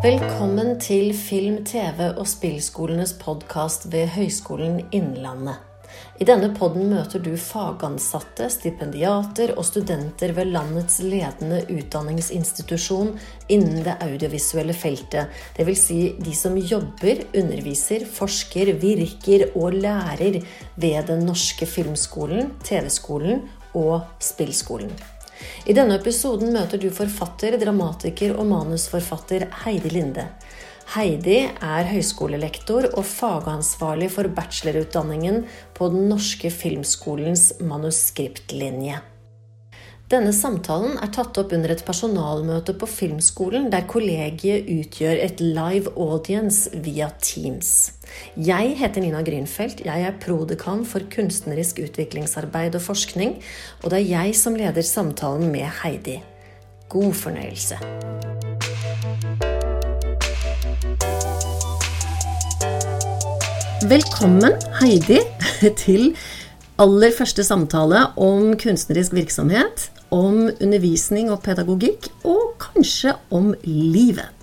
Velkommen til Film, TV og spillskolenes podkast ved Høgskolen Innlandet. I denne podden møter du fagansatte, stipendiater og studenter ved landets ledende utdanningsinstitusjon innen det audiovisuelle feltet. Dvs. Si de som jobber, underviser, forsker, virker og lærer ved Den norske filmskolen, TV-skolen og spillskolen. I denne episoden møter du forfatter, dramatiker og manusforfatter Heidi Linde. Heidi er høyskolelektor og fagansvarlig for bachelorutdanningen på Den norske filmskolens manuskriptlinje. Denne samtalen er tatt opp under et personalmøte på Filmskolen, der kollegiet utgjør et live audience via Teams. Jeg heter Nina Grünfeldt. Jeg er prodekan for kunstnerisk utviklingsarbeid og forskning, og det er jeg som leder samtalen med Heidi. God fornøyelse. Velkommen, Heidi, til aller første samtale om kunstnerisk virksomhet om undervisning og pedagogikk, og kanskje om livet.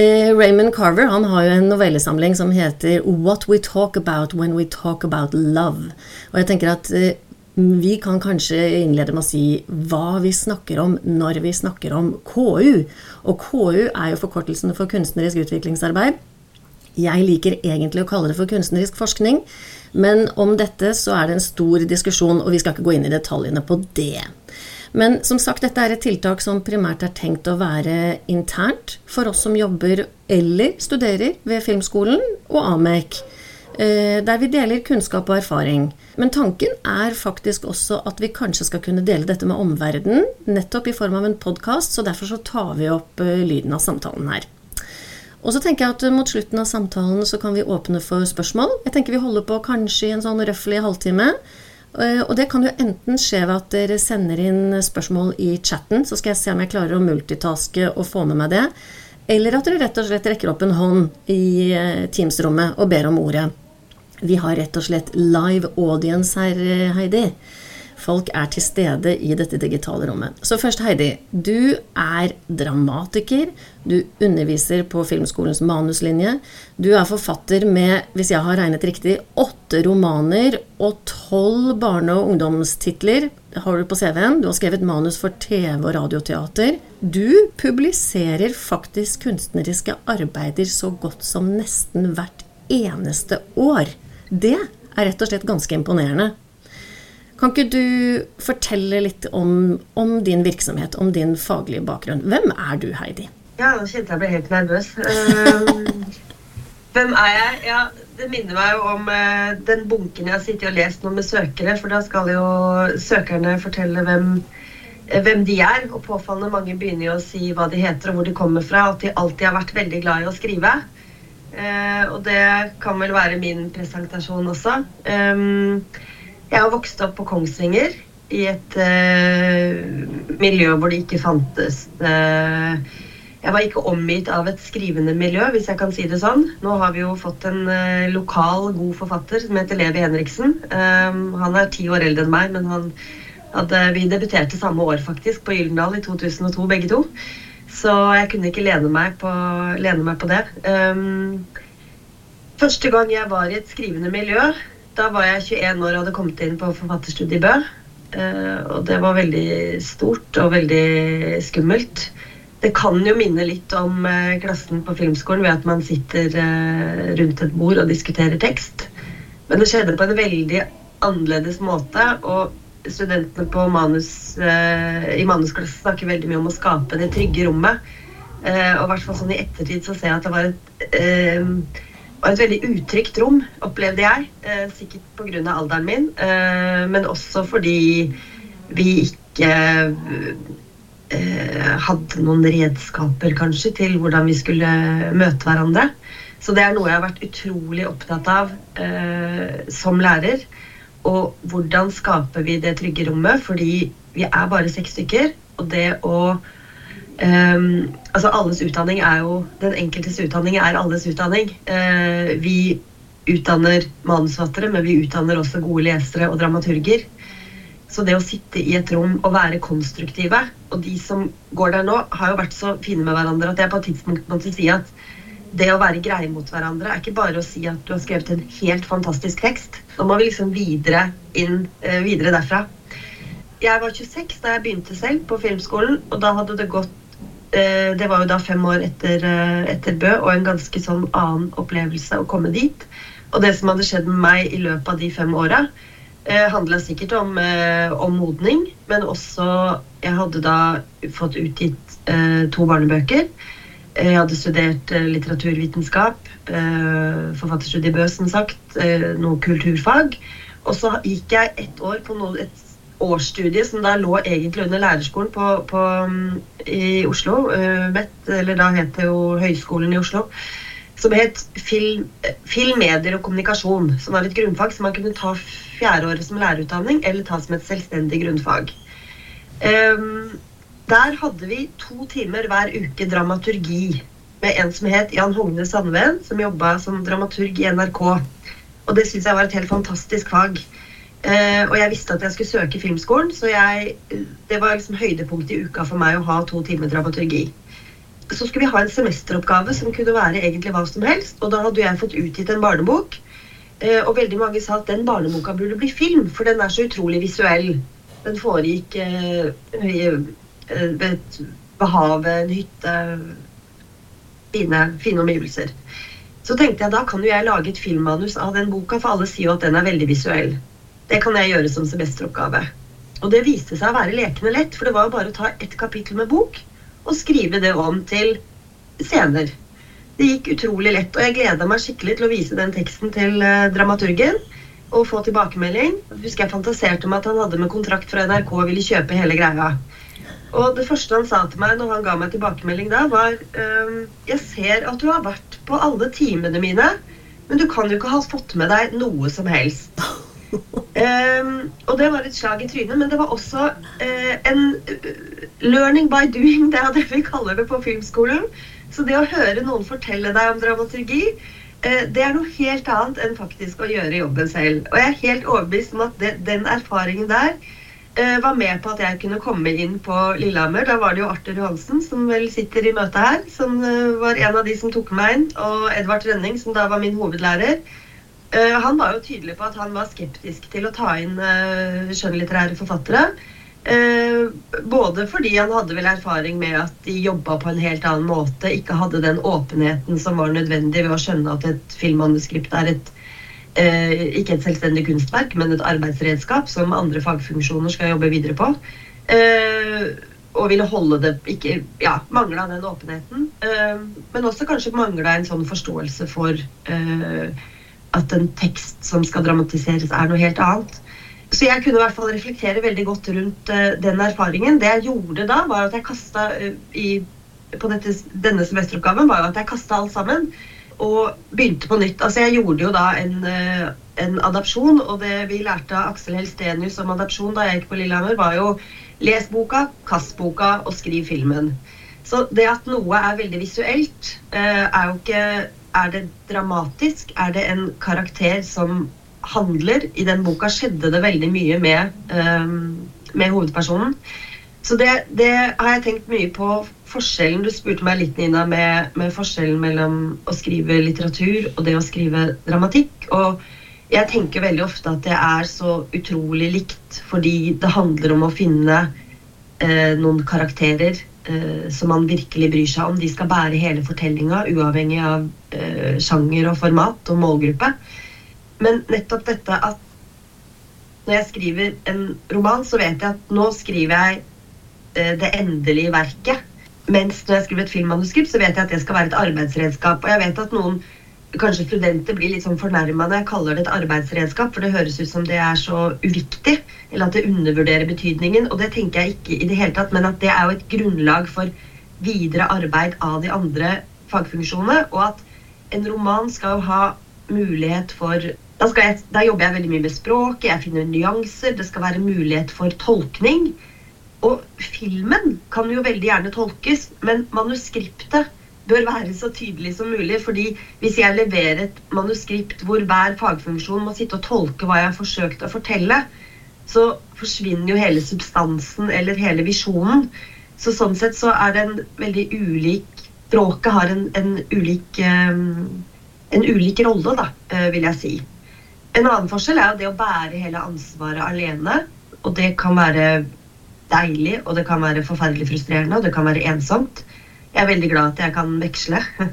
Eh, Raymond Carver han har jo en novellesamling som heter 'What We Talk About When We Talk About Love'. Og jeg tenker at eh, vi kan kanskje innlede med å si hva vi snakker om når vi snakker om KU. Og KU er jo forkortelsen for kunstnerisk utviklingsarbeid. Jeg liker egentlig å kalle det for kunstnerisk forskning, men om dette så er det en stor diskusjon, og vi skal ikke gå inn i detaljene på det. Men som sagt, dette er et tiltak som primært er tenkt å være internt for oss som jobber eller studerer ved Filmskolen og AMEC, eh, der vi deler kunnskap og erfaring. Men tanken er faktisk også at vi kanskje skal kunne dele dette med omverdenen, nettopp i form av en podkast, så derfor så tar vi opp eh, lyden av samtalen her. Og så tenker jeg at Mot slutten av samtalen så kan vi åpne for spørsmål. Jeg tenker Vi holder på kanskje i en sånn røffelig halvtime. Eh, og det kan jo enten skje ved at dere sender inn spørsmål i chatten, så skal jeg se om jeg klarer å multitaske og få med meg det. Eller at dere rett og slett rekker opp en hånd i eh, Teams-rommet og ber om ordet. Vi har rett og slett live audience her, eh, Heidi. Folk er til stede i dette digitale rommet. Så først, Heidi. Du er dramatiker. Du underviser på Filmskolens manuslinje. Du er forfatter med, hvis jeg har regnet riktig, åtte romaner og tolv barne- og ungdomstitler Det har du på CV-en. Du har skrevet manus for TV og radioteater. Du publiserer faktisk kunstneriske arbeider så godt som nesten hvert eneste år. Det er rett og slett ganske imponerende. Kan ikke du fortelle litt om, om, din virksomhet, om din faglige bakgrunn? Hvem er du, Heidi? Ja, nå kjente jeg ble helt nervøs. Uh, hvem er jeg? Ja, det minner meg jo om uh, den bunken jeg har sittet og lest nå med søkere. For da skal jo søkerne fortelle hvem, uh, hvem de er. Og påfallende mange begynner jo å si hva de heter og hvor de kommer fra. At de alltid har vært veldig glad i å skrive. og det kan vel være min presentasjon også. Um, jeg har vokst opp på Kongsvinger, i et uh, miljø hvor det ikke fantes uh, Jeg var ikke omgitt av et skrivende miljø, hvis jeg kan si det sånn. Nå har vi jo fått en uh, lokal, god forfatter som heter Levi Henriksen. han er ti år eldre enn meg, men han hadde, vi debuterte samme år, faktisk, på Gyldendal i 2002, begge to. Så jeg kunne ikke lene meg på, lene meg på det. Um, første gang jeg var i et skrivende miljø, da var jeg 21 år og hadde kommet inn på forfatterstudiet i Bø. Uh, og det var veldig stort og veldig skummelt. Det kan jo minne litt om uh, klassen på filmskolen ved at man sitter uh, rundt et bord og diskuterer tekst. Men det skjedde på en veldig annerledes måte. Og studentene på manus, i manusklassen snakker veldig mye om å skape det trygge rommet. og i hvert fall sånn i ettertid så ser jeg at det var et var et veldig utrygt rom, opplevde jeg. Eh, sikkert pga. alderen min, eh, men også fordi vi ikke eh, hadde noen redskaper, kanskje, til hvordan vi skulle møte hverandre. Så det er noe jeg har vært utrolig opptatt av eh, som lærer. Og hvordan skaper vi det trygge rommet? Fordi vi er bare seks stykker. Og det å Um, altså alles utdanning er jo Den enkeltes utdanning er alles utdanning. Uh, vi utdanner manusfattere, men vi utdanner også gode lesere og dramaturger. Så det å sitte i et rom og være konstruktive Og de som går der nå, har jo vært så fine med hverandre at jeg på et tidspunkt måtte si at det å være greie mot hverandre er ikke bare å si at du har skrevet en helt fantastisk tekst. Nå må vi liksom videre inn eh, videre derfra. Jeg var 26 da jeg begynte selv på filmskolen, og da hadde det gått Det var jo da fem år etter, eh, etter Bø, og en ganske sånn annen opplevelse å komme dit. Og det som hadde skjedd med meg i løpet av de fem åra, eh, handla sikkert om, eh, om, modning, men også Jeg hadde da fått utgitt eh, to barnebøker. Jeg hadde studert eh, litteraturvitenskap, eh, forfatterstudie Bø, som sagt, eh, noe kulturfag. Og så gikk jeg ett år på noe, et årsstudie som da lå egentlig under lærerskolen på, på, i Oslo. MET, eller da het det jo Høgskolen i Oslo. Som het film, film, medier og kommunikasjon. Som var et grunnfag som man kunne ta fjerdeåret som lærerutdanning eller ta som et selvstendig grunnfag. Um, der hadde vi to timer hver uke dramaturgi med en som het Jan Hogne Sandven, som jobba som dramaturg i NRK. Og det syns jeg var et helt fantastisk fag. Uh, og jeg visste at jeg skulle søke filmskolen, så jeg, det var liksom høydepunktet i uka for meg å ha to timer dramaturgi. Så skulle vi ha en semesteroppgave som kunne være egentlig hva som helst. Og da hadde jeg fått utgitt en barnebok. Uh, og veldig mange sa at den barneboka burde bli film, for den er så utrolig visuell. Den foregikk uh, ved, ved havet, en hytte fine, fine omgivelser. Så tenkte jeg da kan jo jeg lage et filmmanus av den boka, for alle sier jo at den er veldig visuell. Det kan jeg gjøre som semesteroppgave. Og det viste seg å være lekende lett, for det var jo bare å ta ett kapittel med bok og skrive det om til scener. Det gikk utrolig lett, og jeg gleda meg skikkelig til å vise den teksten til eh, dramaturgen og få tilbakemelding. Jeg husker jeg fantaserte om at han hadde med kontrakt fra NRK og ville kjøpe hele greia. Og det første han sa til meg når han ga meg tilbakemelding da, var um, Jeg ser at du har vært på alle timene mine, men du kan jo ikke ha fått med deg noe som helst. Um, og det var et slag i trynet, men det var også uh, en uh, learning by doing, det er det vi kaller det på filmskolen. Så det å høre noen fortelle deg om dramaturgi, uh, det er noe helt annet enn faktisk å gjøre jobben selv. Og jeg er helt overbevist om at det, den erfaringen der uh, var med på at jeg kunne komme inn på Lillehammer. Da var det jo Arthur Johansen, som vel sitter i møtet her, som eh, var en av de som tok meg inn. Og Edvard Rønning, som da var min hovedlærer. Eh, han var jo tydelig på at han var skeptisk til å ta inn skjønnlitterære forfattere. Både fordi han hadde vel erfaring med at de jobba på en helt annen måte, ikke hadde den åpenheten som var nødvendig ved å skjønne at et filmmanuskript er et eh, ikke et selvstendig kunstverk, men et arbeidsredskap som andre fagfunksjoner skal jobbe videre på. Eh, og ville holde det ikke Ja, mangla den åpenheten. Eh, men også kanskje mangla en sånn forståelse for eh, at en tekst som skal dramatiseres, er noe helt annet. Så jeg kunne i hvert fall reflektere veldig godt rundt uh, den erfaringen. Det jeg gjorde da, var at jeg kasta uh, i, på dette, denne semesteroppgaven, var at jeg kasta alt sammen og begynte på nytt. Altså Jeg gjorde jo da en, eh, en adopsjon, og det vi lærte av Aksel Helstenius om adopsjon da jeg gikk på Lillehammer, var jo les boka, kast boka og skriv filmen. Så det at noe er veldig visuelt, eh, er jo ikke Er det dramatisk? Er det en karakter som handler? I den boka skjedde det veldig mye med, eh, med hovedpersonen. Så det, det, har jeg tenkt mye på. Forskjellen Du spurte meg litt, Nina, med, med, forskjellen mellom å skrive litteratur og det å skrive dramatikk. Og jeg tenker veldig ofte at det er så utrolig likt, fordi det handler om å finne eh, noen karakterer som man virkelig bryr seg om. De skal bære hele fortellinga, uavhengig av eh, sjanger og format og målgruppe. Men nettopp dette at når jeg skriver en roman, så vet jeg at nå skriver jeg Eh, det endelige verket. Mens når jeg skriver et filmmanuskript, så vet jeg at det skal være et arbeidsredskap. Og jeg vet at noen, kanskje studenter, blir litt sånn fornærma når jeg kaller det et arbeidsredskap, for det høres ut som det er så uviktig, eller at det undervurderer betydningen. Og det tenker jeg ikke i det hele tatt, men at det er jo et grunnlag for videre arbeid av de andre fagfunksjonene. Og at en roman skal jo ha mulighet for da, jeg, da jobber jeg veldig mye med språk, jeg finner nyanser, det skal være mulighet for tolkning. Og filmen kan jo veldig gjerne tolkes, men manuskriptet bør være så tydelig som mulig. fordi hvis jeg leverer et manuskript hvor hver fagfunksjon må sitte og tolke hva jeg har forsøkt å fortelle, så forsvinner jo hele substansen eller hele visjonen. Så sånn sett så er det en veldig ulik Språket har en, en ulik en ulik rolle, da, uh, vil jeg si. En annen forskjell er jo det å bære hele ansvaret alene. Og det kan være deilig, og det kan være forferdelig frustrerende, og det kan være ensomt. Jeg er veldig glad at jeg kan veksle.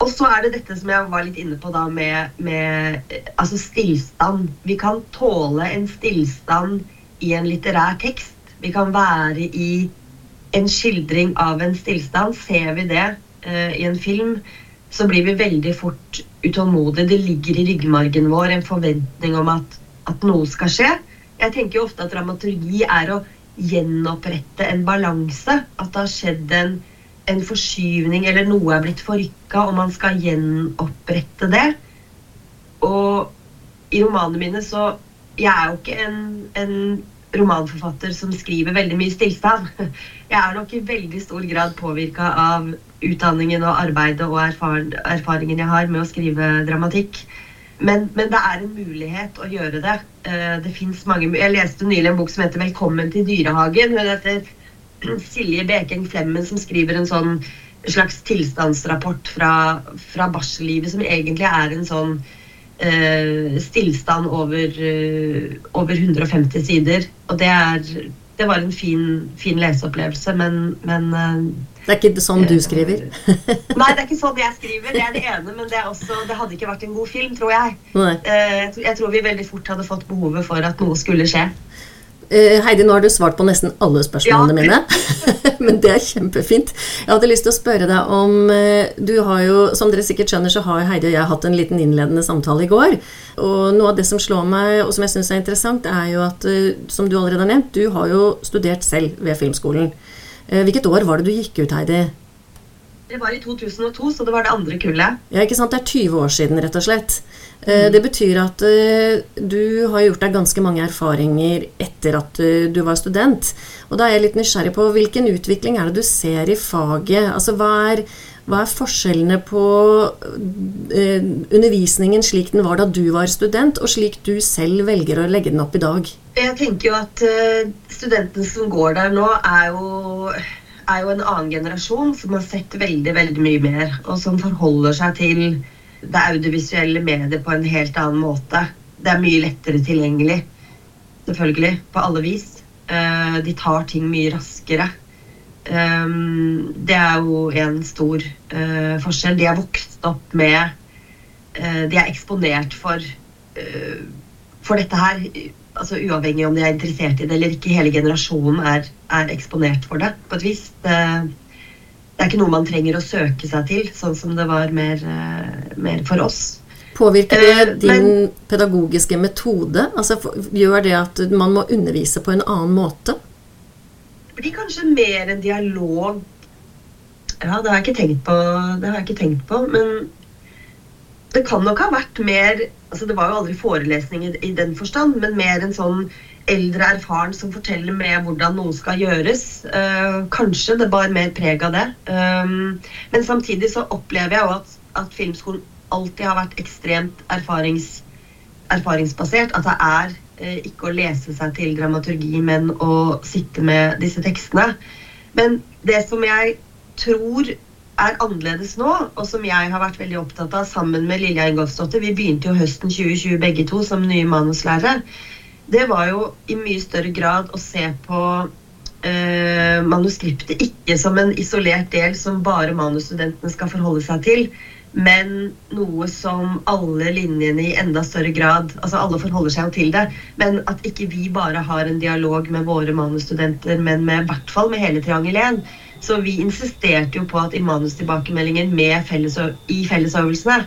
Og så er det dette som jeg var litt inne på da med, med altså stillstand. Vi kan tåle en stillstand i en litterær tekst. Vi kan være i en skildring av en stillstand. Ser vi det uh, i en film, så blir vi veldig fort utålmodige. Det ligger i ryggmargen vår en forventning om at, at noe skal skje. Jeg tenker jo ofte at dramaturgi er å gjenopprette en balanse. At det har skjedd en en forskyvning eller noe er blitt forrykka, og man skal gjenopprette det. Og i romanene mine så Jeg er jo ikke en, en romanforfatter som skriver veldig mye stillstand. Jeg er nok i veldig stor grad påvirka av utdanningen og arbeidet og erfaringen jeg har med å skrive dramatikk. Men, men, det er en mulighet å gjøre det. Det det mange, Jeg leste nylig en bok som heter 'Velkommen til dyrehagen'. men heter Silje Bekeng Flemmen som skriver en sånn slags tilstandsrapport fra, fra barsellivet, som egentlig er en sånn uh, stillstand over, uh, over 150 sider. Og det, er, det var en fin, fin leseopplevelse, men, men uh, Det er ikke sånn du skriver? nei, det er ikke sånn jeg skriver. Det er det ene, men det, også, det hadde ikke vært en god film, tror jeg. Jeg, jeg tror vi veldig fort hadde fått behovet for at noe skulle skje. Uh, Heidi, nå har du svart på nesten alle spørsmålene ja. mine. Men det er kjempefint. Jeg hadde lyst til å spørre deg om uh, Du har jo, som dere sikkert skjønner, så har Heidi og jeg hatt en liten innledende samtale i går. Og noe av det som slår meg, og som jeg syns er interessant, er jo at, uh, som du allerede har nevnt, du har jo studert selv ved Filmskolen. Hvilket år var det du gikk ut, Heidi? Det var i 2002, så det var det andre kullet. Ja, ikke sant. Det er 20 år siden, rett og slett. Mm. Det betyr at eh, du har gjort deg ganske mange erfaringer etter at eh, du var student. Og da er jeg litt nysgjerrig på hvilken utvikling er det du ser i faget? Altså hva er, hva er forskjellene på undervisningen slik den var da du var student, og slik du selv velger å legge den opp i dag? Jeg tenker jo at studentene som går der nå, er jo er jo en annen generasjon som har sett veldig, veldig mye mer, og som forholder seg til det audiovisuelle mediet på en helt annen måte. Det er mye lettere tilgjengelig, selvfølgelig, på alle vis. Uh, de tar ting mye raskere. Um, det er jo en stor uh, forskjell. De er vokst opp med De er eksponert for, for dette her altså Uavhengig om de er interessert i det eller ikke. Hele generasjonen er, er eksponert for det på et vis. Det, det, er ikke noe man trenger å søke seg til, sånn som det var mer, eh, mer for oss. Påvirker det eh, din Men, pedagogiske metode? Altså, gjør det at man må undervise på en annen måte? Det blir kanskje mer en dialog Ja, det har jeg ikke tenkt på, det har jeg ikke tenkt på men det kan nok ha vært mer altså Det var jo aldri forelesning i, i den forstand, men mer en sånn eldre erfaren som forteller med hvordan noe skal gjøres. Uh, kanskje det bar mer preg av det. Um, men samtidig så opplever jeg jo at, at, filmskolen alltid har vært ekstremt erfarings, erfaringsbasert. At det er uh, ikke å lese seg til dramaturgi, men å sitte med disse tekstene. Men det som jeg tror er annerledes nå, og som jeg har vært veldig opptatt av sammen med Lilja Ingolfsdottir Vi begynte jo høsten 2020 begge to som nye manuslærere. Det var jo i mye større grad å se på eh, manuskriptet ikke som en isolert del som bare manusstudentene skal forholde seg til, men noe som alle linjene i enda større grad Altså alle forholder seg jo til det, men at ikke vi bare har en dialog med våre manusstudenter, men med, i hvert fall med hele Triangel 1 så vi insisterte jo på at i manustilbakemeldingen felles, i fellesøvelsene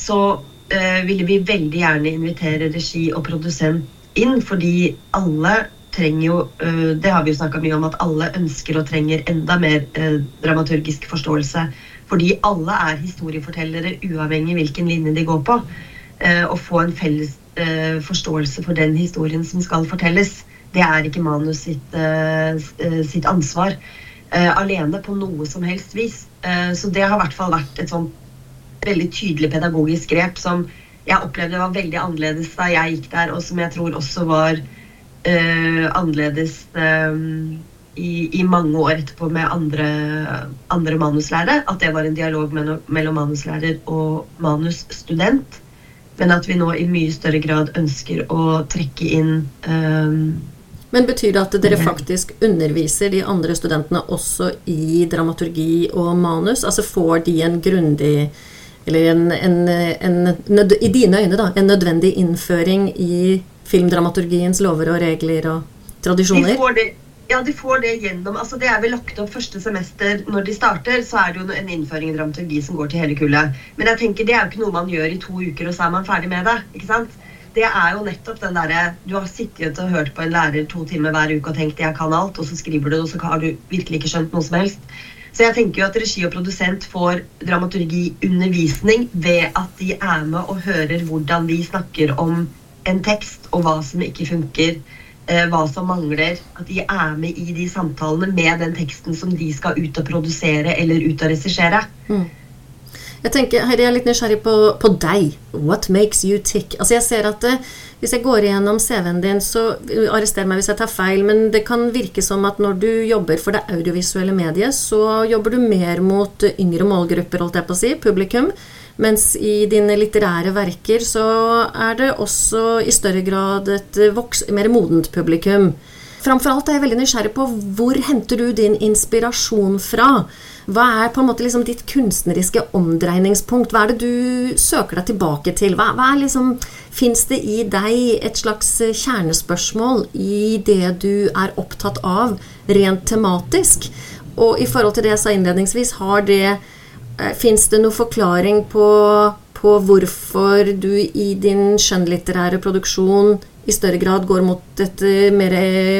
så uh, ville vi veldig gjerne invitere regi og produsent inn, fordi alle trenger jo uh, Det har vi jo snakka mye om, at alle ønsker og trenger enda mer uh, dramaturgisk forståelse. Fordi alle er historiefortellere uavhengig hvilken linje de går på. Å få en felles forståelse for den historien som skal fortelles, det er ikke manus sitt, sitt ansvar alene på noe som helst vis. Uh, så det har i hvert fall vært et sånn veldig tydelig pedagogisk grep som jeg opplevde var veldig annerledes da jeg gikk der, og som jeg tror også var eh, annerledes eh, i, i, mange år etterpå med andre, andre manuslærere. At det var en dialog mellom, mellom manuslærer og manusstudent. Men at vi nå i mye større grad ønsker å trekke inn eh, men betyr det at dere faktisk underviser de andre studentene også i dramaturgi og manus? Altså får de en grundig Eller en, en, en I dine øyne, da. En nødvendig innføring i filmdramaturgiens lover og regler og tradisjoner? De får det, ja, de får det gjennom altså Det er vel lagt opp første semester når de starter, så er det jo en innføring i dramaturgi som går til hele kullet. Men jeg tenker det er jo ikke noe man gjør i to uker, og så er man ferdig med det. ikke sant? Det er jo nettopp den derre Du har sittet og hørt på en lærer to timer hver uke og tenkt 'jeg kan alt', og så skriver du det, og så har du virkelig ikke skjønt noe som helst. Så jeg tenker jo at regi og produsent får dramaturgiundervisning ved at de er med og hører hvordan vi snakker om en tekst, og hva som ikke funker, eh, hva som mangler. At de er med i de samtalene med den teksten som de skal ut og produsere eller ut og regissere. Mm. Jeg tenker, Heidi, jeg er litt nysgjerrig på, på, deg. What makes you tick? Altså jeg ser at eh, Hvis jeg går igjennom CV-en din, så arrester meg hvis jeg tar feil, men det kan virke som at når du jobber for det audiovisuelle mediet, så jobber du mer mot yngre målgrupper, holdt jeg på å si, publikum. Mens i dine litterære verker så er det også i større grad et voks, mer modent publikum. Framfor alt er jeg veldig nysgjerrig på hvor henter du din inspirasjon fra? Hva er på en måte liksom ditt kunstneriske omdreiningspunkt? Hva er det du søker deg tilbake til? Hva, hva liksom, Fins det i deg et slags kjernespørsmål i det du er opptatt av, rent tematisk? Og i forhold til det jeg sa innledningsvis, har det eh, Fins det noen forklaring på, på hvorfor du i din skjønnlitterære produksjon i større grad går mot et eh, mer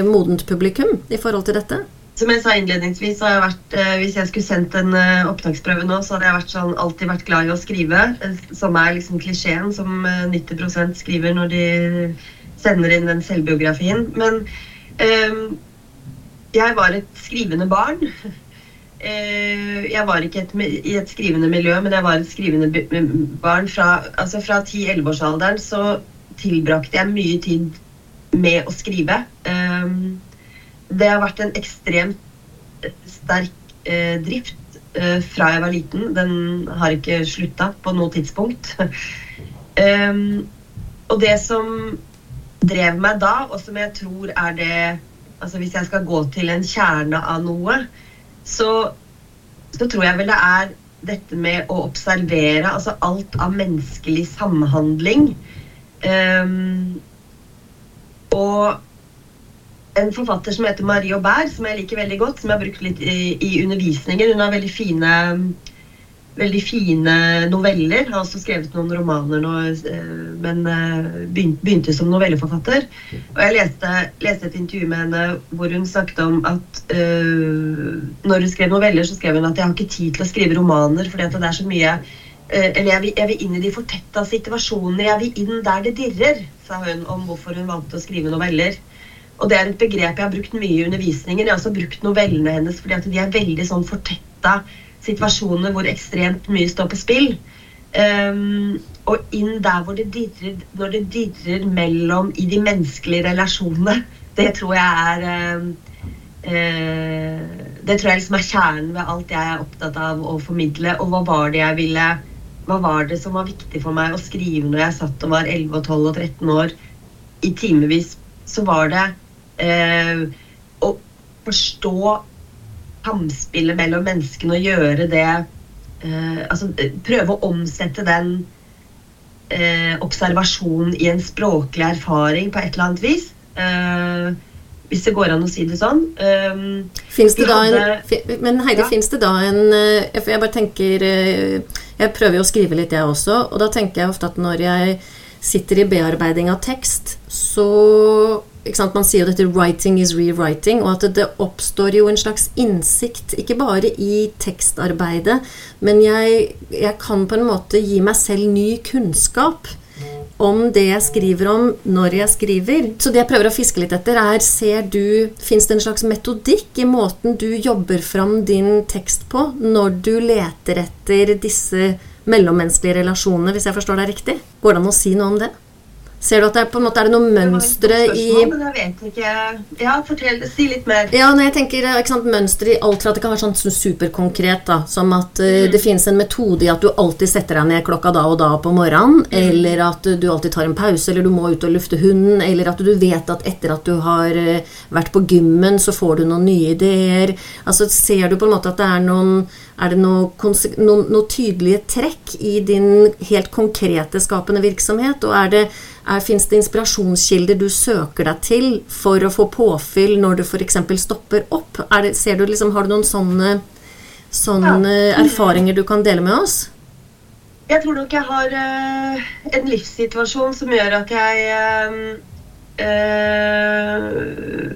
modent publikum i forhold til dette? Som jeg sa innledningsvis, jeg vært, eh, hvis jeg skulle sendt en eh, opptaksprøve nå, så hadde jeg vært sånn, alltid vært glad i å skrive. Som er liksom klisjeen som 90% skriver når de sender inn den selvbiografien. Men eh, jeg var et skrivende barn. jeg var ikke et, i et skrivende miljø, men jeg var et skrivende barn. Fra, altså fra 10-11-årsalderen så tilbrakte jeg mye tid med å skrive. Um, det har vært en ekstremt sterk eh, drift uh, fra jeg var liten. Den har ikke slutta på noe tidspunkt. um, og det som drev meg da, og som jeg tror er det altså Hvis jeg skal gå til en kjerne av noe, så, så tror jeg vel det er dette med å observere altså alt av menneskelig samhandling. Um, og en forfatter som heter Marie Aubert, som jeg liker veldig godt, som jeg har brukt litt i, i undervisningen. Hun har veldig fine, veldig fine noveller. Har også skrevet noen romaner nå, eh, men eh, begynte som novelleforfatter. Og jeg leste, leste, et intervju med henne hvor hun snakket om at uh, når hun skrev noveller, så skrev hun at jeg har ikke tid til å skrive romaner fordi det er så mye uh, eller jeg vil, jeg vil, inn i de fortetta situasjonene. Jeg vil inn der det dirrer, sa hun om hvorfor hun valgte å skrive noveller. Og det er et begrep jeg har brukt mye i undervisningen. Jeg har også brukt novellene hennes fordi at de er veldig sånn fortetta situasjoner hvor ekstremt mye står på spill. Um, og inn der hvor det dirrer, når det dirrer mellom i de menneskelige relasjonene, det tror jeg er um, uh, Det tror jeg liksom er kjernen ved alt jeg er opptatt av å formidle. Og hva var det jeg ville hva var det som var viktig for meg å skrive når jeg satt og var 11 og 12 og 13 år i timevis, så var det eh, å forstå samspillet mellom menneskene og gjøre det eh, Altså prøve å omsette den eh, observasjonen i en språklig erfaring på et eller annet vis. Eh, hvis det går an å si det sånn. Um, det hadde, en, men Heidi, ja. fins det da en eh, jeg bare tenker eh, Jeg prøver jo å skrive litt, jeg også. Og da tenker jeg ofte at når jeg sitter i bearbeiding av tekst, så Man sier jo dette 'writing is rewriting', og at det oppstår jo en slags innsikt, ikke bare i tekstarbeidet, men jeg, jeg kan på en måte gi meg selv ny kunnskap om det jeg skriver om når jeg skriver. Så det jeg prøver å fiske litt etter, er ser du Fins det en slags metodikk i måten du jobber fram din tekst på når du leter etter disse mellommenneskelige relasjonene, hvis jeg forstår deg riktig? Går det an å si noe om det? Ser du at det er, på en måte, er det noe mønstre i Men jeg vet ikke. Ja, fortell. Si litt mer. Ja, når jeg tenker ikke sant, Mønstre i alt fra at det kan være sånn superkonkret, da, som at uh, mm. det finnes en metode i at du alltid setter deg ned klokka da og da på morgenen, mm. eller at du alltid tar en pause, eller du må ut og lufte hunden, eller at du vet at etter at du har uh, vært på gymmen, så får du noen nye ideer. Altså, Ser du på en måte at det er noen er det noen noe, noe tydelige trekk i din helt konkrete skapende virksomhet? Og er det, er, fins det inspirasjonskilder du søker deg til for å få påfyll når du f.eks. stopper opp? Det, ser du liksom, har du noen sånne, sånne ja. erfaringer du kan dele med oss? Jeg tror nok jeg har uh, en livssituasjon som gjør at jeg uh, uh,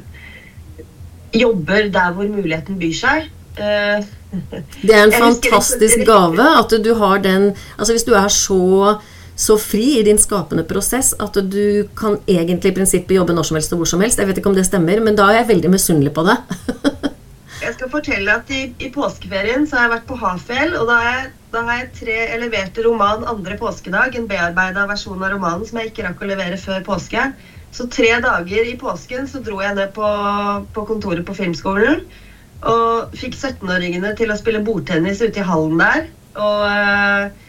jobber der hvor muligheten byr seg. Det er en fantastisk gave at du har den Altså hvis du er så så fri i din skapende prosess at du kan egentlig i prinsippet jobbe når som helst og hvor som helst. Jeg vet ikke om det stemmer, men da er jeg veldig misunnelig på det. jeg skal fortelle at i, i, påskeferien så har jeg vært på Hafjell, og da har jeg, da har jeg tre, leverte roman andre påskedag. En bearbeida versjon av romanen som jeg ikke rakk å levere før påske. Så tre dager i påsken så dro jeg ned på, på kontoret på Filmskolen. Og fikk 17-åringene til å spille bordtennis ute i hallen der. Og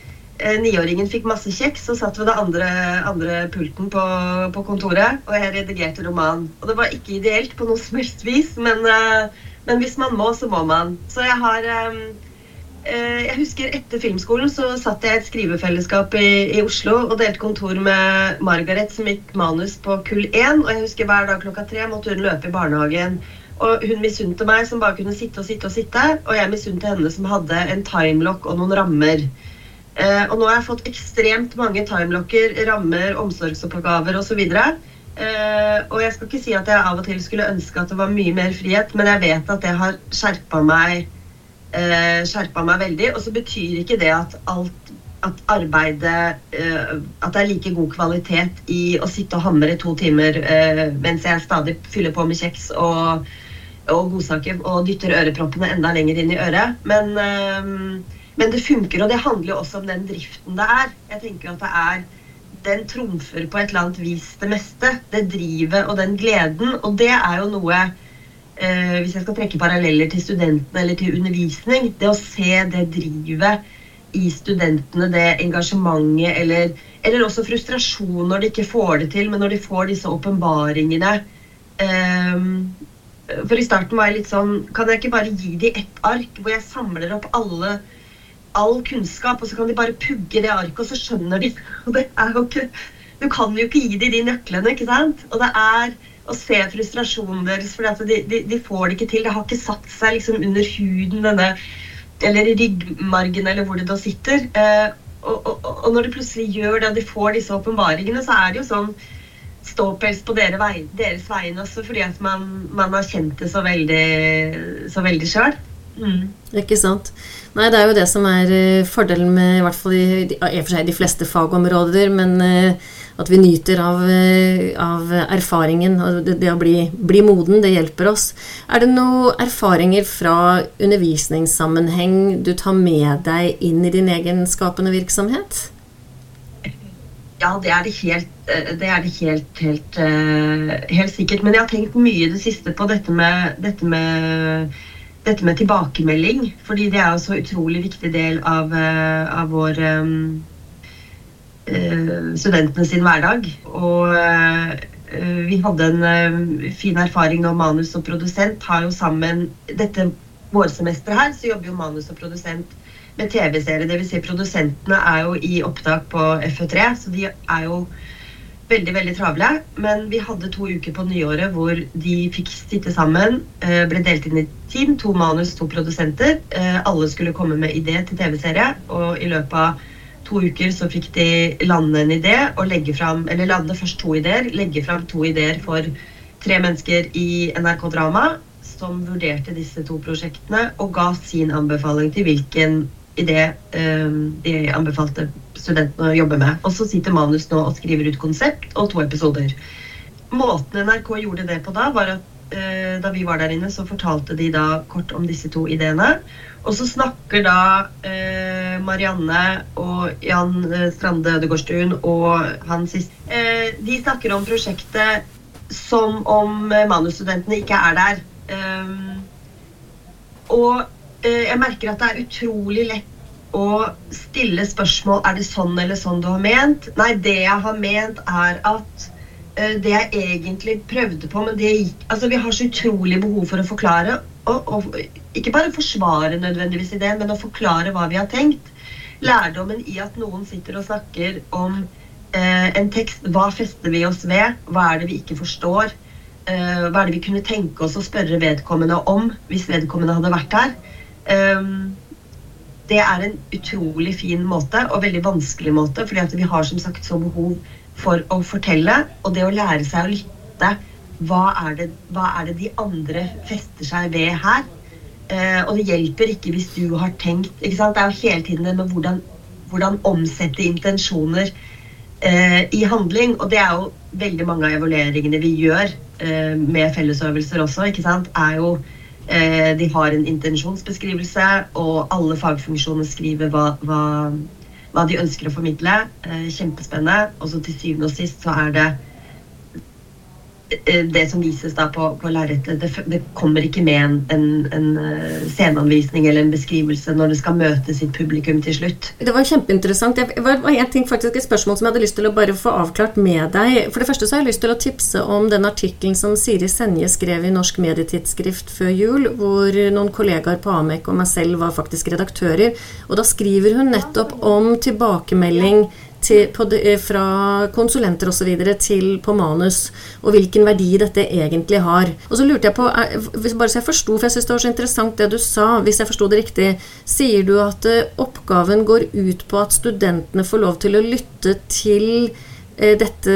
niåringen Eh, fikk masse kjeks og satt ved den andre, andre pulten på, på, kontoret. Og jeg redigerte roman. Og det var ikke ideelt på noe som helst vis, men, eh, men hvis man må, så må man. Så jeg har eh, uh, Jeg husker etter filmskolen så satt jeg i et skrivefellesskap i, i, Oslo og delte kontor med Margaret, som gikk manus på kull 1. Og jeg husker hver dag klokka tre måtte hun løpe i barnehagen. Og hun misunte meg som bare kunne sitte og sitte og sitte. Og jeg misunte henne som hadde en timelock og noen rammer. Eh, og nå har jeg fått ekstremt mange timelocker, rammer, omsorgsoppgaver osv. Eh, og jeg skal ikke si at jeg av og til skulle ønske at det var mye mer frihet, men jeg vet at det har skjerpa meg, eh, meg veldig. Og så betyr ikke det at alt at arbeidet eh, At det er like god kvalitet i å sitte og hamre to timer eh, mens jeg stadig fyller på med kjeks og, og godsaker og dytter øreproppene enda lenger inn i øret. Men eh, men det funker, og det handler jo også om den driften det er. Jeg tenker at det er Den trumfer på et eller annet vis det meste. Det drivet og den gleden. Og det er jo noe eh, Hvis jeg skal trekke paralleller til studentene eller til undervisning, det å se det drivet i studentene, det engasjementet eller, eller også frustrasjon når de ikke får det til, men når de får disse åpenbaringene eh, For i starten var jeg litt sånn Kan jeg ikke bare gi dem ett ark hvor jeg samler opp alle all kunnskap, og så kan de bare pugge det arket, og så skjønner de. Og det er jo ikke, du kan jo ikke gi dem de nøklene, ikke sant? Og det er å se frustrasjonen deres, for de, de, de, får det ikke til. Det har ikke satt seg liksom under huden, denne, eller i ryggmargen, eller hvor det da sitter. Eh, og, og, og, når du plutselig gjør det, og de får disse åpenbaringene, så er det jo sånn ståpels på dere vei, deres vegne også, fordi at man, man, har kjent det så veldig, så sjøl. Mm. Ikke sant. Nei, det er jo det som er uh, fordelen med i hvert fall i, i, for seg de fleste fagområder, men uh, at vi nyter av, uh, av erfaringen og det, det å bli, bli, moden, det hjelper oss. Er det noen erfaringer fra undervisningssammenheng du tar med deg inn i din egen skapende virksomhet? Ja, det er det helt, det er det helt, helt, helt sikkert. Men jeg har tenkt mye i det siste på dette med, dette med dette med tilbakemelding, fordi det er jo så utrolig viktig del av, uh, av vår studentene sin hverdag. Og vi hadde en fin erfaring nå, manus og produsent har jo sammen Dette vårsemesteret her så jobber jo manus og produsent med TV-serie. Dvs. Si produsentene er jo i opptak på FØ3, så de er jo veldig veldig travle. Men vi hadde to uker på nyåret hvor de fikk sitte sammen. Eh, ble delt inn i team. To manus, to produsenter. Eh, alle skulle komme med idé til TV-serie. Og i løpet av to uker så fikk de lande en idé og legge fram Eller lande først to ideer. Legge fram to ideer for tre mennesker i NRK Drama som vurderte disse to prosjektene og ga sin anbefaling til hvilken idé det de anbefalte studentene å jobbe med. Og så sitter manus nå og skriver ut konsept og to episoder. Måten NRK gjorde det på da, var at uh, da vi var der inne, så fortalte de da kort om disse to ideene. Og så snakker da uh, Marianne og Jan uh, Strande Ødegårdstuen og han sist eh, de snakker om prosjektet som om eh, manusstudentene ikke er der. Um, og eh, jeg merker at det er utrolig lett å stille spørsmål er det sånn eller sånn du har ment. Nei, det jeg har ment, er at uh, det jeg egentlig prøvde på Men det gikk Altså, vi har så utrolig behov for å forklare. Og, og ikke bare forsvare nødvendigvis ideen, men å forklare hva vi har tenkt. Lærdommen i at noen sitter og snakker om eh, en tekst. Hva fester vi oss ved? Hva er det vi ikke forstår? Eh, hva er det vi kunne tenke oss å spørre vedkommende om hvis vedkommende hadde vært her? Um, det er en utrolig fin måte, og veldig vanskelig måte, fordi at vi har som sagt så behov for å fortelle. Og det å lære seg å lytte. Hva er det, hva er det de andre fester seg ved her? Eh, og det hjelper ikke hvis du har tenkt? Det er jo hele tiden det med hvordan, hvordan omsette intensjoner eh, i handling. Og det er jo veldig mange av evalueringene vi gjør eh, med fellesøvelser også, ikke sant? er jo de har en intensjonsbeskrivelse, og alle fagfunksjoner skriver hva, hva, hva de ønsker å formidle. Eh, kjempespennende. Og så til syvende og sist så er det Eh, det som vises da på, på lerretet, det, det, kommer ikke med en, en, en, eh, sceneanvisning eller en beskrivelse når det skal møte sitt publikum til slutt. Det var kjempeinteressant. Det var, var en ting, faktisk et spørsmål som jeg hadde lyst til å bare få avklart med deg. For det første så har jeg lyst til å tipse om den artikkelen som Siri Senje skrev i Norsk Medietidsskrift før jul, hvor noen kollegaer på Amek og meg selv var faktisk redaktører. Og da skriver hun nettopp om tilbakemelding til, på, eh, fra konsulenter osv. til på manus, og hvilken verdi dette egentlig har. Og så lurte jeg på, bare så jeg forsto, for jeg syns det var så interessant det du sa, hvis jeg forsto det riktig, sier du at uh, oppgaven går ut på at studentene får lov til å lytte til Eh, dette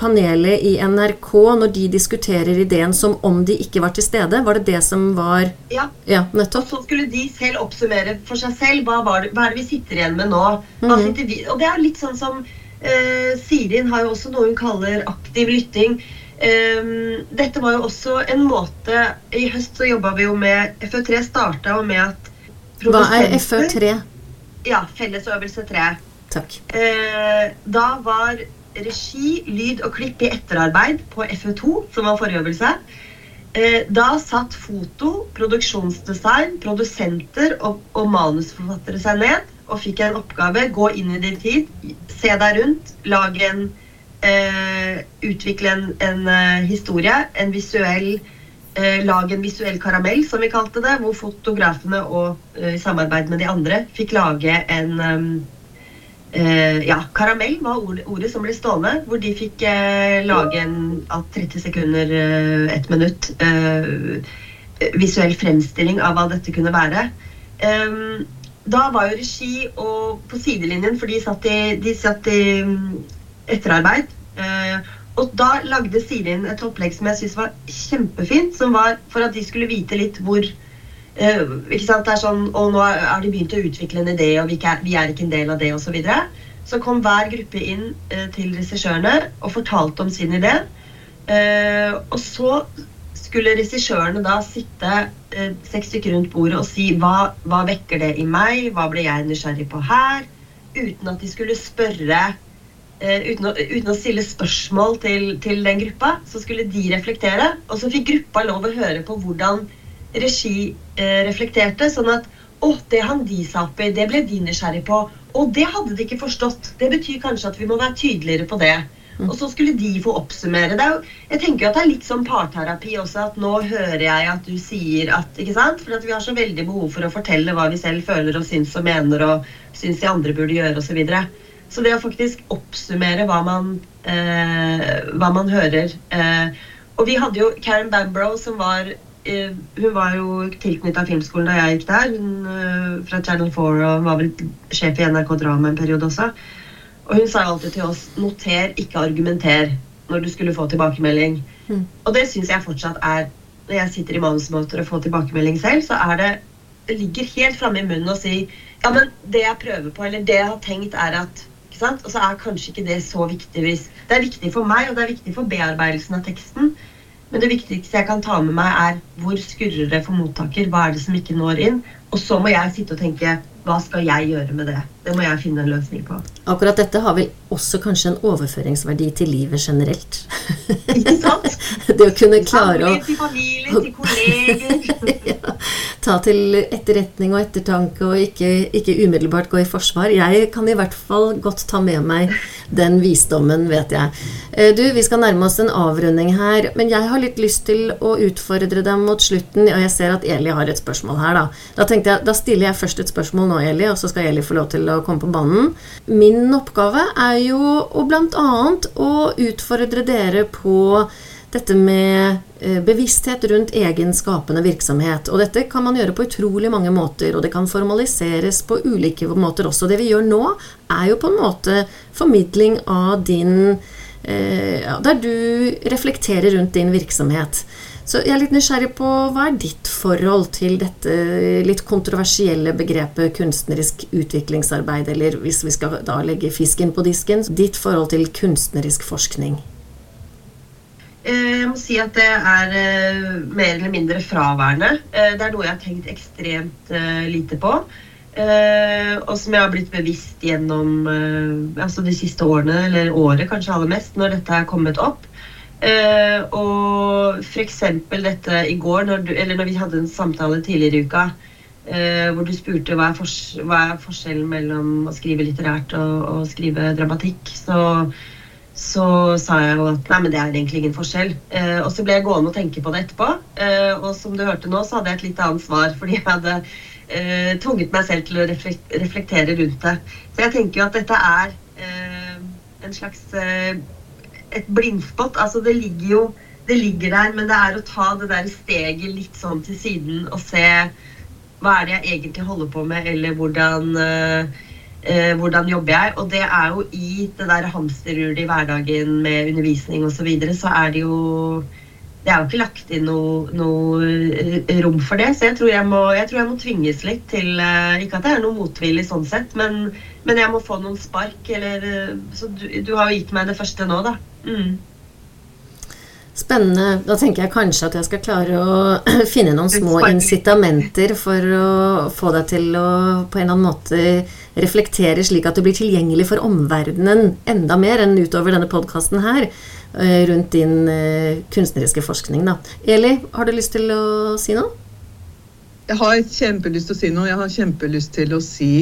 panelet i NRK når de diskuterer ideen som om de ikke var til stede? Var det det som var Ja. ja nettopp. Så skulle de selv oppsummere for seg selv hva, det, hva er det vi sitter igjen med nå. Mm. Vi, og det er litt sånn som uh, Sirin har jo også noe hun kaller aktiv lytting. Um, dette var jo også en måte I høst så jobba vi jo med FØ3 starta jo med at Hva er FØ3? Ja, Fellesøvelse 3. Takk. Uh, da var regi, lyd og klipp i etterarbeid på FØ2, som var forrige øvelse. Eh, da satt foto, produksjonsdesign, produsenter og, og, manusforfattere seg ned og fikk en oppgave. Gå inn i din tid, se deg rundt, lag en eh, Utvikle en, en uh, historie, en visuell eh, Lag en visuell karamell, som vi kalte det, hvor fotografene og eh, i samarbeid med de andre fikk lage en um, Uh, ja, karamell var ordet, som ble stående. Hvor de fikk uh, lage en av 30 sekunder, uh, ett minutt, visuell fremstilling av hva dette kunne være. Um, da var jo regi og på sidelinjen, for de satt i, de satt i um, etterarbeid. og da lagde Sirin et opplegg som jeg syntes var kjempefint. Som var for at de skulle vite litt hvor ikke sant? Det er sånn, og nå har de begynt å utvikle en idé, og vi, er, vi er ikke en del av det, osv. Så, videre. så kom hver gruppe inn uh, til regissørene og fortalte om sin idé. Uh, og så skulle regissørene da sitte seks stykker rundt bordet og si hva, hva vekker det i meg, hva ble jeg nysgjerrig på her? Uten at de skulle spørre uten å, uten, å, stille spørsmål til, til den gruppa, så skulle de reflektere. Og så fikk gruppa lov å høre på hvordan regi eh. Sånn at å, det han de sa oppi, det ble de nysgjerrig på. Og det hadde de ikke forstått. Det betyr kanskje at vi må være tydeligere på det. Mm. Og så skulle de få oppsummere. Det jo, jeg tenker at det er litt sånn parterapi også, at nå hører jeg at du sier at ikke sant? For at vi har så veldig behov for å fortelle hva vi selv føler og syns og mener og syns de andre burde gjøre osv. Så, videre. så det å faktisk oppsummere hva man, eh, hva man hører eh, Og vi hadde jo Karen Bambrow som var hun var jo tilknytta filmskolen da jeg gikk der. Hun uh, fra Channel 4 og var vel sjef i NRK Drama en periode også. Og hun sa jo alltid til oss 'noter, ikke argumenter' når du skulle få tilbakemelding. Mm. Og det syns jeg fortsatt er Når jeg sitter i manusmåter og får tilbakemelding selv, så er det Det ligger helt framme i munnen å si 'ja, men det jeg prøver på', eller 'det jeg har tenkt', er at ikke? Og så er kanskje ikke det så viktig hvis Det er viktig for meg, og det er viktig for bearbeidelsen av teksten. Men det viktigste jeg kan ta med meg, er hvor skurrer det for mottaker? Hva er det som ikke når inn? Og så må jeg sitte og tenke hva skal jeg gjøre med det? Det må jeg finne en løsning på. Akkurat dette har vel også kanskje en overføringsverdi til livet generelt. Ikke sant? det å kunne klare å Til familie, til kolleger. ja, Ta til etterretning og ettertanke og ikke, ikke umiddelbart gå i forsvar. Jeg kan i hvert fall godt ta med meg den visdommen, vet jeg. Eh, Du, vi skal nærme oss en avrunding her, men jeg har litt lyst til å utfordre deg mot slutten. Og jeg ser at Eli har et spørsmål her, da. Da tenkte jeg, da stiller jeg først et spørsmål nå, Eli, og så skal Eli få lov til å komme på banen. Min oppgave er jo blant annet å utfordre dere på dette med eh, bevissthet rundt egen skapende virksomhet. Og dette kan man gjøre på utrolig mange måter, og det kan formaliseres på ulike måter også. Det vi gjør nå, er jo på en måte formidling av din eh, Der du reflekterer rundt din virksomhet. Så jeg er litt nysgjerrig på hva er ditt forhold til dette litt kontroversielle begrepet kunstnerisk utviklingsarbeid, eller hvis vi skal da legge fisken på disken, ditt forhold til kunstnerisk forskning? Eh, Jeg må si at det er eh, mer eller mindre fraværende. Eh, Det er noe jeg har tenkt ekstremt lite på. Og som jeg har blitt bevisst gjennom altså de siste årene, eller året kanskje aller mest, når dette er kommet opp. Eh, og f.eks. dette i går, når, du, eller når vi hadde en samtale tidligere i uka, uh, hvor du spurte hva er, fors hva er forskjellen mellom å skrive litterært og, og skrive dramatikk, så så sa jeg jo at nei, men det er egentlig ingen forskjell. Uh, og så ble jeg gående og tenke på det etterpå. uh, og som du hørte nå, så hadde jeg et litt annet svar, fordi jeg hadde tvunget meg selv til å reflektere rundt det. Så jeg tenker jo at dette er en slags et blindspott. Altså det ligger jo det ligger der, men det er å ta det der steget litt sånn til siden og se hva er det jeg egentlig holder på med, eller hvordan eh, eh, hvordan jobber jeg? Og det er jo i det der hamsterhjulet i hverdagen med undervisning osv., så, videre, så er det jo Det er jo ikke lagt inn noe, noe rom for det. Så jeg tror jeg, må, jeg tror jeg må tvinges litt til eh, Ikke at det er noe motvillig sånn sett, men, men jeg må få noen spark. Eller, eh, så du, du har jo gitt meg det første nå, da. Mm. Spennende. Da tenker jeg kanskje at jeg skal klare å finne noen små incitamenter for å få deg til å på en eller annen måte reflektere slik at du blir tilgjengelig for omverdenen enda mer enn utover denne podkasten her, eh, rundt din eh, kunstneriske forskning. Da. Eli, har du lyst til å si noe? Jeg har kjempelyst til å si noe. Jeg har kjempelyst til å si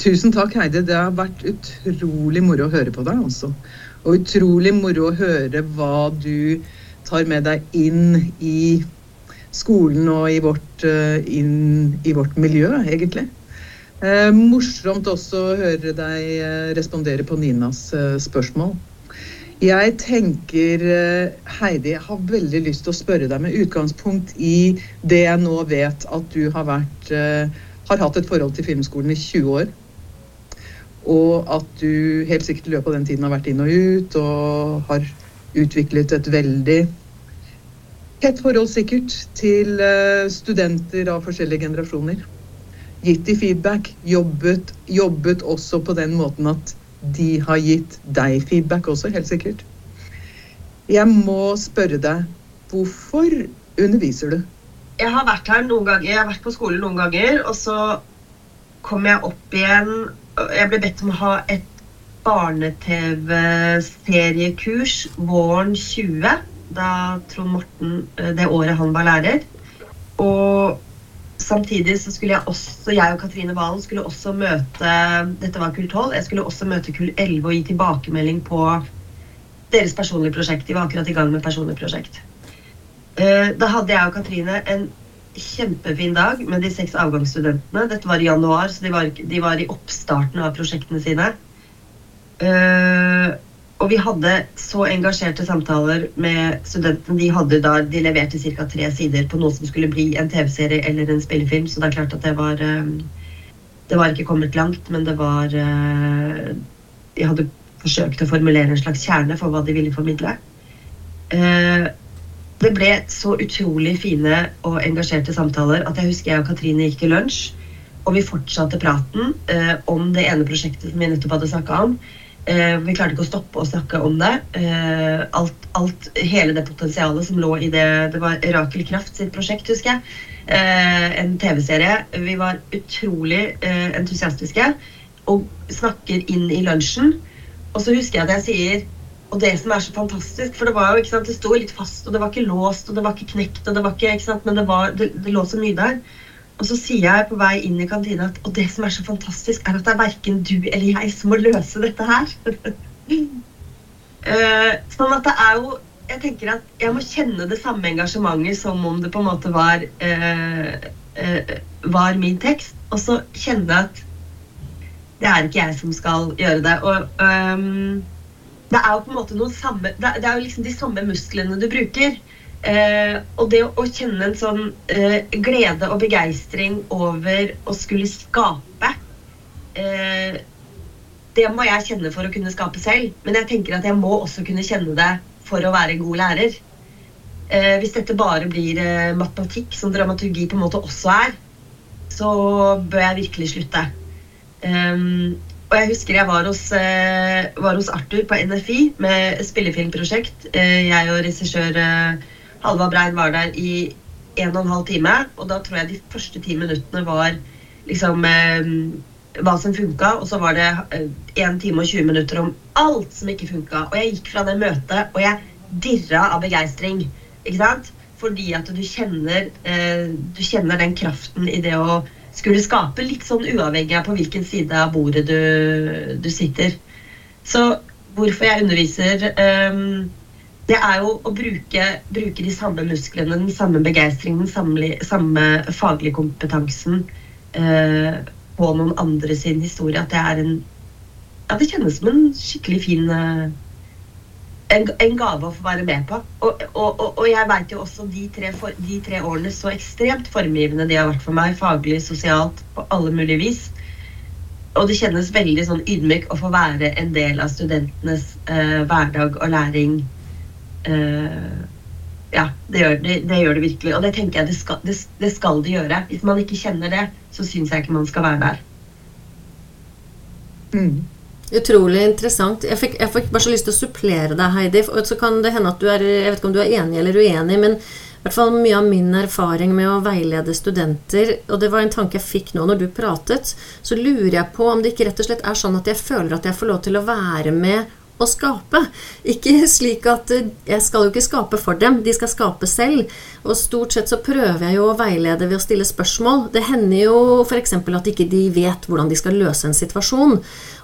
tusen takk, Heidi. Det har vært utrolig moro å høre på deg, altså. Og utrolig moro å høre hva du tar med deg inn i skolen og i vårt, eh, inn i vårt miljø, egentlig. Eh, morsomt også å høre deg eh, respondere på Ninas eh, spørsmål. Jeg tenker, Heidi, jeg har veldig lyst til å spørre deg med utgangspunkt i det jeg nå vet at du har vært har hatt et forhold til filmskolen i 20 år. Og at du helt sikkert i løpet av den tiden har vært inn og ut og har utviklet et veldig tett forhold sikkert til eh, studenter av forskjellige generasjoner. Gitt de feedback, jobbet, jobbet også på den måten at de har gitt deg feedback også, helt sikkert. Jeg må spørre deg, hvorfor underviser du? Jeg har vært her noen ganger, jeg har vært på skolen noen ganger, og så kom jeg opp igjen Jeg ble bedt om å ha et barne-TV-seriekurs våren 20, da Trond Morten, eh, det året han var lærer. Og samtidig så skulle jeg også, jeg og Katrine Valen skulle også møte Dette var kull 12. Jeg skulle også møte kull 11 og gi tilbakemelding på deres personlige prosjekt. De var akkurat i gang med personlig prosjekt. Eh, Da hadde jeg og Katrine en kjempefin dag med de seks avgangsstudentene. Dette var i januar, så de var, de var i oppstarten av prosjektene sine. Uh, og vi hadde så engasjerte samtaler med studentene. De, hadde da, de leverte ca. tre sider på noe som skulle bli en TV-serie eller en spillefilm, så det er klart at det var uh, Det var ikke kommet langt, men det var uh, De hadde forsøkt å formulere en slags kjerne for hva de ville formidle. Eh, det ble så utrolig fine og engasjerte samtaler at jeg husker jeg og Katrine gikk til lunsj. Og vi fortsatte praten eh, om det ene prosjektet som vi nettopp hadde snakka om. Eh, vi klarte ikke å stoppe å snakke om det. Eh, alt, alt, hele det potensialet som lå i det Det var Rakel Kraft sitt prosjekt, husker jeg. eh, en TV-serie. Vi var utrolig eh, entusiastiske og snakker inn i lunsjen. Og så husker jeg at jeg sier og det som er så fantastisk, for det var jo, ikke sant, det sto litt fast, og det var ikke låst, og det var ikke knekt, og det var ikke, ikke sant, men det, var, det, det lå så mye der. Og så sier jeg på vei inn i kantina at og det som er så fantastisk, er at det er verken du eller jeg som må løse dette her. uh, sånn at det er jo Jeg tenker at jeg må kjenne det samme engasjementet som om det på en måte var uh, uh, var min tekst, og så kjenne at det er ikke jeg som skal gjøre det. Og um, det er jo på en måte noen samme Det, er jo liksom de samme musklene du bruker. Eh, og det å, kjenne en sånn eh, glede og begeistring over å skulle skape eh, Det må jeg kjenne for å kunne skape selv. Men jeg tenker at jeg må også kunne kjenne det for å være en god lærer. Eh, hvis dette bare blir eh, matematikk, som dramaturgi på en måte også er, så bør jeg virkelig slutte. Um, og jeg husker jeg var hos, uh, var hos, Arthur på NFI med spillefilmprosjekt. Uh, jeg og regissør uh, Halvard Brein var der i en og en halv time. Og da tror jeg de første ti minuttene var liksom eh, hva som funka, og så var det eh, 1 time og 20 minutter om alt som ikke funka. Og jeg gikk fra det møtet, og jeg dirra av begeistring. Ikke sant? Fordi at du kjenner, eh, du kjenner den kraften i det å skulle skape, litt sånn uavhengig av på hvilken side av bordet du, du sitter. Så hvorfor jeg underviser um, det er jo å bruke, bruke, de samme musklene, den samme begeistringen, den samme, faglige kompetansen eh, på noen andre sin historie. At det er en Ja, det kjennes som en skikkelig fin eh, en, en, gave å få være med på. Og, og, og, og jeg veit jo også de tre, for, de tre, årene så ekstremt formgivende de har vært for meg. Faglig, sosialt, på alle mulige vis. Og det kjennes veldig sånn ydmyk å få være en del av studentenes eh, hverdag og læring Eh, ja, det gjør det, det gjør det, virkelig. Og det tenker jeg det skal, det, det skal det gjøre. Hvis man ikke kjenner det, så syns jeg ikke man skal være der. Mm. Utrolig interessant. Jeg fikk, jeg fikk, bare så lyst til å supplere deg, Heidi. Så kan det hende at du er Jeg vet ikke om du er enig eller uenig, men i hvert fall mye av min erfaring med å veilede studenter, og det var en tanke jeg fikk nå når du pratet, så lurer jeg på om det ikke rett og slett er sånn at jeg føler at jeg får lov til å være med å skape. Ikke slik at eh, jeg skal jo ikke skape for dem, de skal skape selv. Og stort sett så prøver jeg jo å veilede ved å stille spørsmål. Det hender jo f.eks. at ikke de vet hvordan de skal løse en situasjon.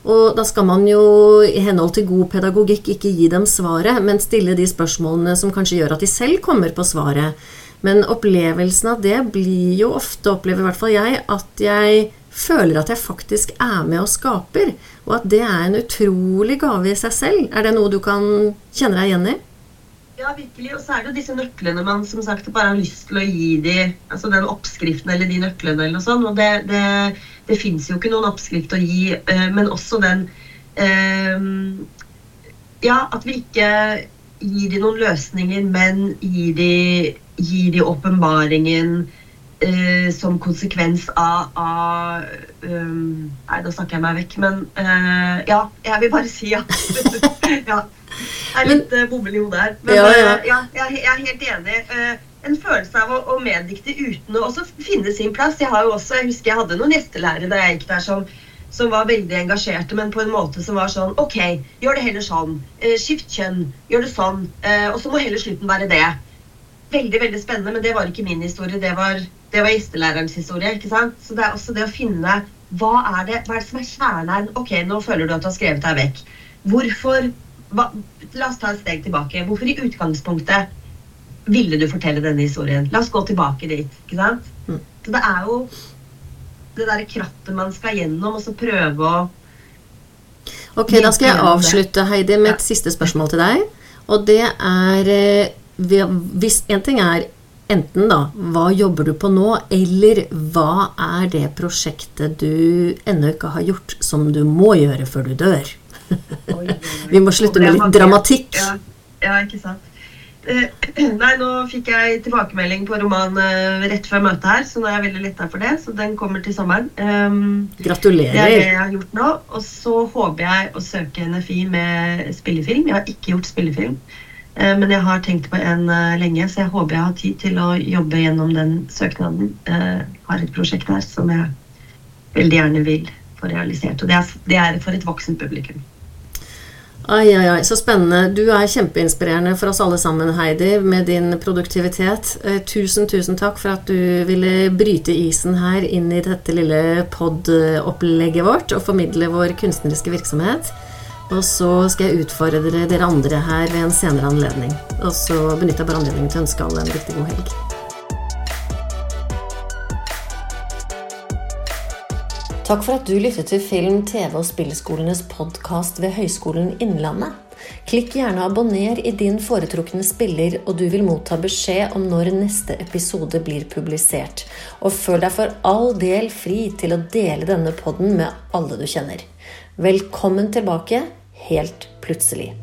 Og da skal man jo i henhold til god pedagogikk ikke gi dem svaret, men stille de spørsmålene som kanskje gjør at de selv kommer på svaret. Men opplevelsen av det blir jo ofte, opplever i hvert fall jeg, at jeg føler at jeg faktisk er med og skaper. Og at det er en utrolig gave i seg selv. Er det noe du kan kjenne deg igjen i? Ja, virkelig. Og så er det jo disse nøklene man som sagt bare har lyst til å gi de, altså den oppskriften eller de nøklene eller noe sånt. Og det, det, det fins jo ikke noen oppskrift å gi, eh, men også den um, Ja, at vi ikke gir de noen løsninger, men gir de, gir de åpenbaringen eh, som konsekvens av, av um, Nei, da snakker jeg meg vekk, men uh, ja, jeg vil bare si ja. ja. Jeg er litt uh, bommel i hodet her. Men ja, ja. Uh, ja jeg, jeg, er helt enig. Uh, en følelse av å, å meddikte uten å også finne sin plass. Jeg har jo også, jeg husker jeg hadde noen gjestelærere da jeg gikk der som, som var veldig engasjerte, men på en måte som var sånn OK, gjør det heller sånn. skift kjønn. Gjør det sånn. og så må heller slutten være det. Veldig, veldig spennende, men det var ikke min historie. Det var det var gjestelærerens historie. ikke sant? Så det er også det å finne hva er det, hva er det som er kjernen Ok, nå føler du at du har skrevet deg vekk. Hvorfor hva, La oss ta et steg tilbake. Hvorfor i utgangspunktet ville du fortelle denne historien? La oss gå tilbake dit. ikke sant? Mm. Så det er jo det derre krattet man skal gjennom, og så prøve å Ok, da skal jeg avslutte, Heidi, med et siste spørsmål til deg. Og det er eh, Hvis en ting er enten da hva jobber du på nå, eller hva er det prosjektet du ennå ikke har gjort, som du må gjøre før du dør? Vi må slutte med litt dramatikk. Ja, ja ikke sant. Eh, nei, nå fikk jeg tilbakemelding på roman uh, rett før møtet her, så nå er jeg veldig letta for det. Så den kommer til sommeren. Um, Gratulerer. Det er det jeg har gjort nå. Og så håper jeg å søke NFI med spillefilm. Jeg har ikke gjort spillefilm. Eh, Men jeg har tenkt på en eh, lenge, så jeg håper jeg har tid til å jobbe gjennom den søknaden. Jeg har et prosjekt der som jeg veldig gjerne vil få realisert. Og det er, for et voksent publikum. Ai, ai, ai, så spennende. Du er kjempeinspirerende for oss alle sammen, Heidi, med din produktivitet. Eh, tusen, tusen takk for at du ville bryte isen her inn i dette lille pod-opplegget vårt og formidle vår kunstneriske virksomhet. Og så skal jeg utfordre dere andre her ved en senere anledning. Og så benytter jeg bare anledningen til å ønske alle en riktig god helg. Takk for at du lyttet til Film, TV og Spillskolenes podkast ved Høgskolen Innlandet. Klikk gjerne abonner i din foretrukne spiller, og du vil motta beskjed om når neste episode blir publisert. Og føl deg for all del fri til å dele denne podden med alle du kjenner. Velkommen tilbake helt plutselig.